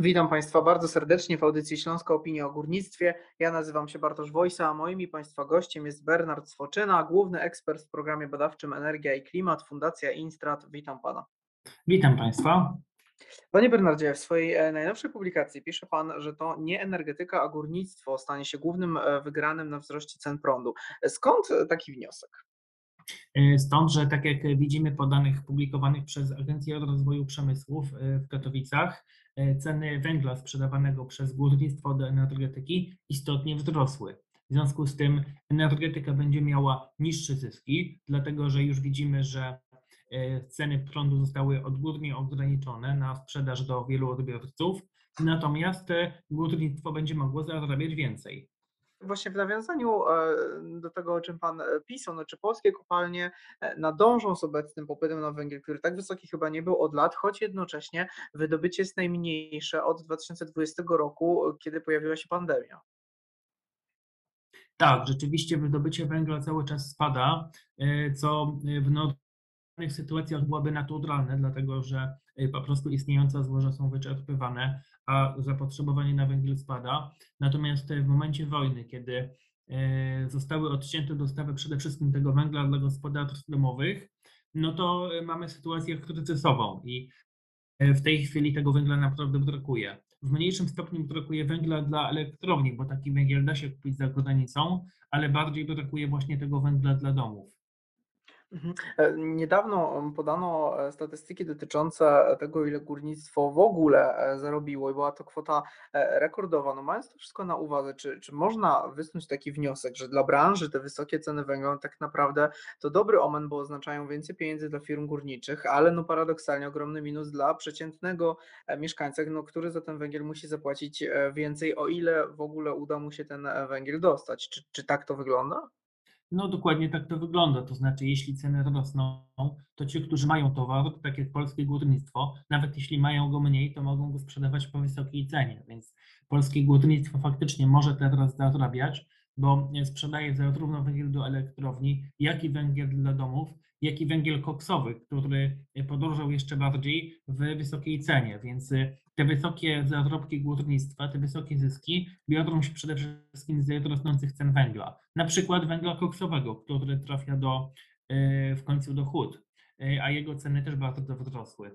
Witam Państwa bardzo serdecznie w audycji Śląska Opinia o Górnictwie. Ja nazywam się Bartosz Wojsa, a moim i Państwa gościem jest Bernard Swoczyna, główny ekspert w programie badawczym Energia i Klimat, Fundacja Instrat. Witam Pana. Witam Państwa. Panie Bernardzie, w swojej e, najnowszej publikacji pisze Pan, że to nie energetyka, a górnictwo stanie się głównym e, wygranym na wzroście cen prądu. Skąd e, taki wniosek? Stąd, że tak jak widzimy po danych publikowanych przez Agencję Rozwoju Przemysłów w Katowicach, ceny węgla sprzedawanego przez górnictwo do energetyki istotnie wzrosły. W związku z tym energetyka będzie miała niższe zyski, dlatego że już widzimy, że ceny prądu zostały odgórnie ograniczone na sprzedaż do wielu odbiorców, natomiast górnictwo będzie mogło zarabiać więcej. Właśnie w nawiązaniu e, do tego, o czym Pan e, pisał, no, czy polskie kopalnie e, nadążą z obecnym popytem na węgiel, który tak wysoki chyba nie był od lat, choć jednocześnie wydobycie jest najmniejsze od 2020 roku, kiedy pojawiła się pandemia. Tak, rzeczywiście wydobycie węgla cały czas spada, co w normalnych sytuacjach byłoby naturalne, dlatego że po prostu istniejące złoża są wyczerpywane, a zapotrzebowanie na węgiel spada. Natomiast w momencie wojny, kiedy e, zostały odcięte dostawy przede wszystkim tego węgla dla gospodarstw domowych, no to mamy sytuację kryzysową i e, w tej chwili tego węgla naprawdę brakuje. W mniejszym stopniu brakuje węgla dla elektrowni, bo taki węgiel da się kupić za granicą, ale bardziej brakuje właśnie tego węgla dla domów. Mhm. E, niedawno podano e, statystyki dotyczące tego, ile górnictwo w ogóle e, zarobiło i była to kwota rekordowa. No mając to wszystko na uwadze, czy, czy można wysnuć taki wniosek, że dla branży te wysokie ceny węgla tak naprawdę to dobry omen, bo oznaczają więcej pieniędzy dla firm górniczych, ale no paradoksalnie ogromny minus dla przeciętnego mieszkańca, no, który za ten węgiel musi zapłacić więcej, o ile w ogóle uda mu się ten węgiel dostać. Czy, czy tak to wygląda? No dokładnie tak to wygląda. To znaczy, jeśli ceny rosną, to ci, którzy mają towar, tak jak polskie górnictwo, nawet jeśli mają go mniej, to mogą go sprzedawać po wysokiej cenie. Więc polskie górnictwo faktycznie może teraz zarabiać, bo sprzedaje zarówno węgiel do elektrowni, jak i węgiel dla domów, jak i węgiel koksowy, który podrożał jeszcze bardziej w wysokiej cenie. Więc te wysokie zarobki górnictwa, te wysokie zyski biorą się przede wszystkim z rosnących cen węgla. Na przykład węgla koksowego, który trafia do, e, w końcu do hut, e, a jego ceny też bardzo wzrosły.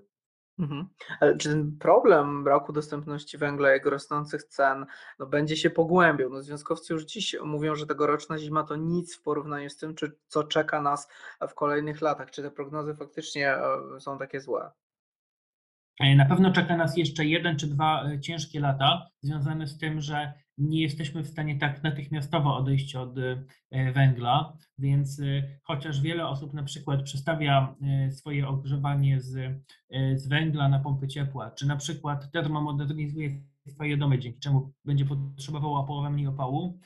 Mhm. Ale czy ten problem braku dostępności węgla, jego rosnących cen, no będzie się pogłębiał? No związkowcy już dziś mówią, że tegoroczna zima to nic w porównaniu z tym, czy, co czeka nas w kolejnych latach. Czy te prognozy faktycznie e, są takie złe? E, na pewno czeka nas jeszcze jeden czy dwa e, ciężkie lata, związane z tym, że nie jesteśmy w stanie tak natychmiastowo odejść od e, węgla, więc chociaż wiele osób na przykład przestawia swoje ogrzewanie z, z węgla na pompy ciepła, czy na przykład termomodernizuje swoje domy, dzięki czemu będzie potrzebowała połowę mniej opału,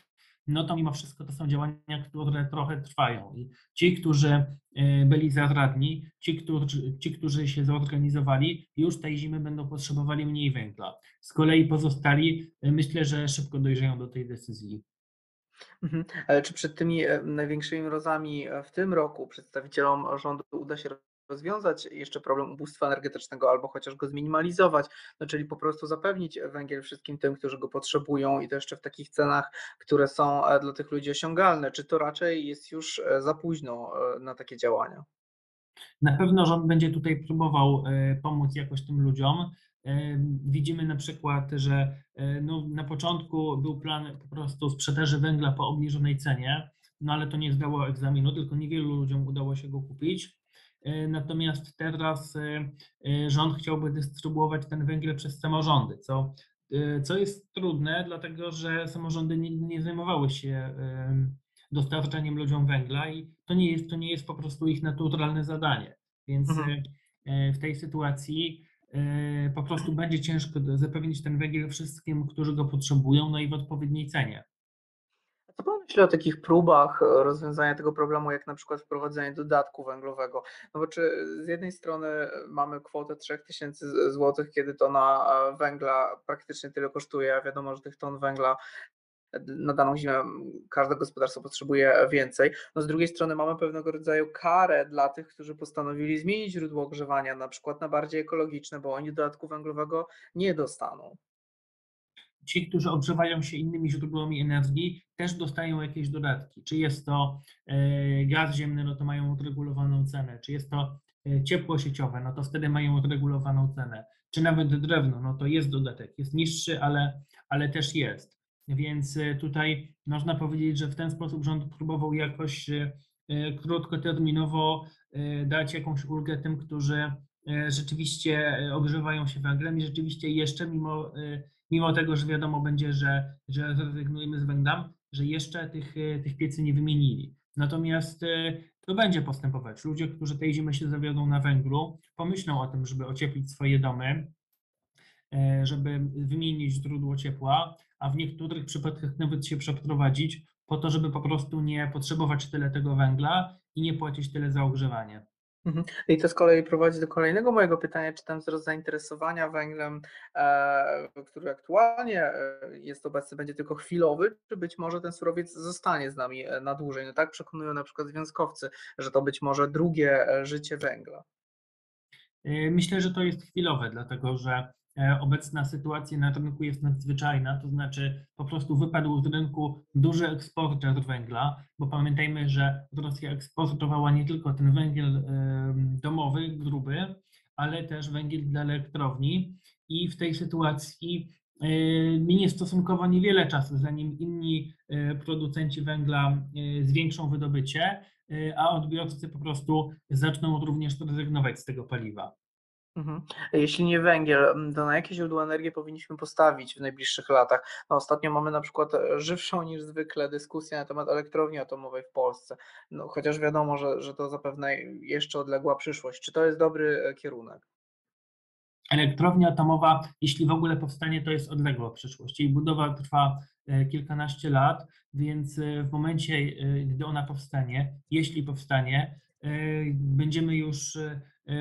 no to mimo wszystko to są działania, które trochę trwają. I ci, którzy e, byli zaradni, ci którzy, ci, którzy się zorganizowali, już tej zimy będą potrzebowali mniej węgla. Z kolei pozostali, e, myślę, że szybko dojrzeją do tej decyzji. Mhm. Ale czy przed tymi e, największymi mrozami w tym roku przedstawicielom rządu uda się rozwiązać jeszcze problem ubóstwa energetycznego albo chociaż go zminimalizować, no czyli po prostu zapewnić węgiel wszystkim tym, którzy go potrzebują i to jeszcze w takich cenach, które są e, dla tych ludzi osiągalne. Czy to raczej jest już e, za późno e, na takie działania? Na pewno rząd będzie tutaj próbował pomóc jakoś tym ludziom. Widzimy na przykład, że no, na początku był plan po prostu sprzedaży węgla po obniżonej cenie, no ale to nie zdało egzaminu, tylko niewielu ludziom udało się go kupić. E, natomiast teraz e, e, rząd chciałby dystrybuować ten węgiel przez samorządy, co, co jest trudne, dlatego że samorządy nigdy nie zajmowały się dostarczaniem ludziom węgla i to nie jest, to nie jest po prostu ich naturalne zadanie. Więc mhm. w tej sytuacji po prostu będzie ciężko zapewnić ten węgiel wszystkim, którzy go potrzebują, no i w odpowiedniej cenie. Co pan myśli o takich próbach e, rozwiązania tego problemu, jak na przykład wprowadzenie dodatku węglowego? No bo czy z jednej strony mamy kwotę 3000 zł, kiedy tona e, węgla praktycznie tyle kosztuje, a wiadomo, że tych ton węgla na daną zimę każde gospodarstwo potrzebuje więcej. No z drugiej strony mamy pewnego rodzaju karę dla tych, którzy postanowili zmienić źródło ogrzewania, na przykład na bardziej ekologiczne, bo oni dodatku węglowego nie dostaną. Ci, którzy ogrzewają się innymi źródłami energii, też dostają jakieś dodatki. Czy jest to e, gaz ziemny, no to mają odregulowaną cenę. Czy jest to e, ciepło sieciowe, no to wtedy mają odregulowaną cenę. Czy nawet drewno, no to jest dodatek. Jest niższy, ale, ale też jest. Więc e, tutaj można powiedzieć, że w ten sposób rząd próbował jakoś krótkoterminowo dać jakąś ulgę tym, którzy rzeczywiście ogrzewają się węglem i rzeczywiście jeszcze mimo, mimo tego, że wiadomo będzie, że, że zrezygnujemy z węgla, że jeszcze tych, tych piecy nie wymienili. Natomiast to będzie postępować. Ludzie, którzy tej zimy się zawiodą na węglu, pomyślą o tym, żeby ocieplić swoje domy, żeby wymienić źródło ciepła, a w niektórych przypadkach nawet się przeprowadzić po to, żeby po prostu nie potrzebować tyle tego węgla i nie płacić tyle za ogrzewanie. Mhm. I to z kolei prowadzi do kolejnego mojego pytania, czy ten wzrost zainteresowania węglem, e, który aktualnie e, jest obecny, będzie tylko chwilowy, czy być może ten surowiec zostanie z nami e, na dłużej? No tak przekonują na przykład związkowcy, że to być może drugie życie węgla. Myślę, że to jest chwilowe, dlatego że obecna sytuacja na rynku jest nadzwyczajna, to znaczy po prostu wypadł z rynku duży eksporter węgla, bo pamiętajmy, że Rosja eksportowała nie tylko ten węgiel domowy, gruby, ale też węgiel dla elektrowni i w tej sytuacji e, minie stosunkowo niewiele czasu, zanim inni e, producenci węgla zwiększą wydobycie, a odbiorcy po prostu zaczną również rezygnować z tego paliwa. Mhm. Jeśli nie węgiel, to na jakie źródło energii powinniśmy postawić w najbliższych latach? No, ostatnio mamy na przykład e, żywszą niż zwykle dyskusję na temat elektrowni atomowej w Polsce. No, chociaż wiadomo, że, że to zapewne jeszcze odległa przyszłość. Czy to jest dobry e, kierunek? Elektrownia atomowa, jeśli w ogóle powstanie, to jest odległa przyszłość. Jej budowa trwa e, kilkanaście lat, więc w momencie, gdy ona powstanie, jeśli powstanie, będziemy już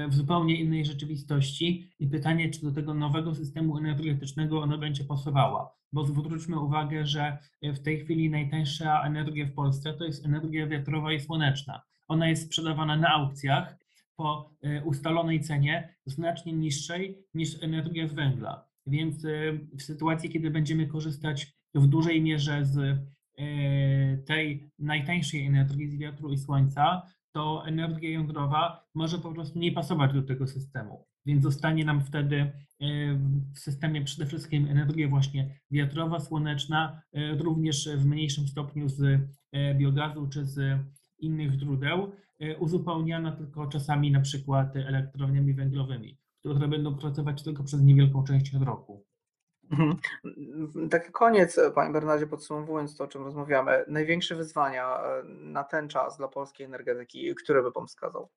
w zupełnie innej rzeczywistości i pytanie, czy do tego nowego systemu energetycznego ona będzie pasowała. Bo zwróćmy uwagę, że w tej chwili najtańsza energia w Polsce to jest energia wiatrowa i słoneczna. Ona jest sprzedawana na aukcjach po e, ustalonej cenie znacznie niższej niż energia z węgla. Więc e, w sytuacji, kiedy będziemy korzystać w dużej mierze z e, tej najtańszej energii z wiatru i słońca, to energia jądrowa może po prostu nie pasować do tego systemu. Więc zostanie nam wtedy e, w systemie przede wszystkim energia właśnie wiatrowa, słoneczna, e, również w mniejszym stopniu z e, biogazu czy z innych źródeł, uzupełniana tylko czasami na przykład elektrowniami węglowymi, które będą pracować tylko przez niewielką część roku. Mhm. Taki koniec, e, Panie Bernardzie, podsumowując to, o czym rozmawiamy, największe wyzwania e, na ten czas dla polskiej energetyki, które by Pan wskazał?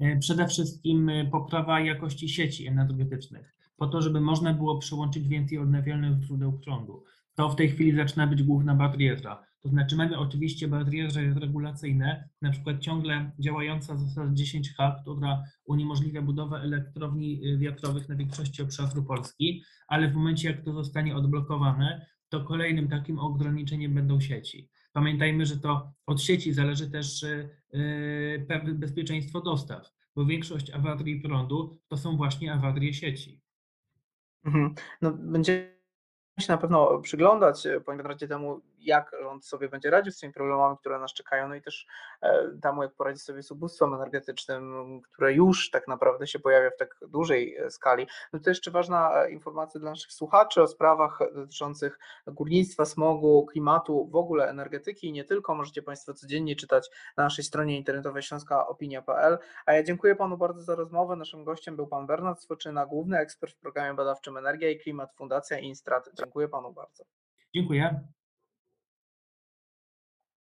E, przede wszystkim poprawa jakości sieci energetycznych, po to, żeby można było przyłączyć więcej odnawialnych źródeł prądu. To w tej chwili zaczyna być główna bariera. To znaczy mamy oczywiście bariery regulacyjne, na przykład ciągle działająca zasada 10H, która uniemożliwia budowę elektrowni y, wiatrowych na większości obszaru Polski, ale w momencie jak to zostanie odblokowane, to kolejnym takim ograniczeniem będą sieci. Pamiętajmy, że to od sieci zależy też y, y, pewne bezpieczeństwo dostaw, bo większość awarii prądu to są właśnie awarie sieci. Mhm. No, będzie się na pewno przyglądać, panie Konradzie, temu, jak rząd sobie będzie radził z tymi problemami, które nas czekają, no i też e, temu, jak poradzi sobie z ubóstwem energetycznym, które już tak naprawdę się pojawia w tak dużej e, skali. No to jeszcze ważna informacja dla naszych słuchaczy o sprawach dotyczących górnictwa, smogu, klimatu, w ogóle energetyki i nie tylko. Możecie Państwo codziennie czytać na naszej stronie internetowej śląskaopinia.pl. A ja dziękuję Panu bardzo za rozmowę. Naszym gościem był Pan Bernard Swoczyna, główny ekspert w programie badawczym Energia i Klimat Fundacja Instrat. Dziękuję panu bardzo. Dziękuję.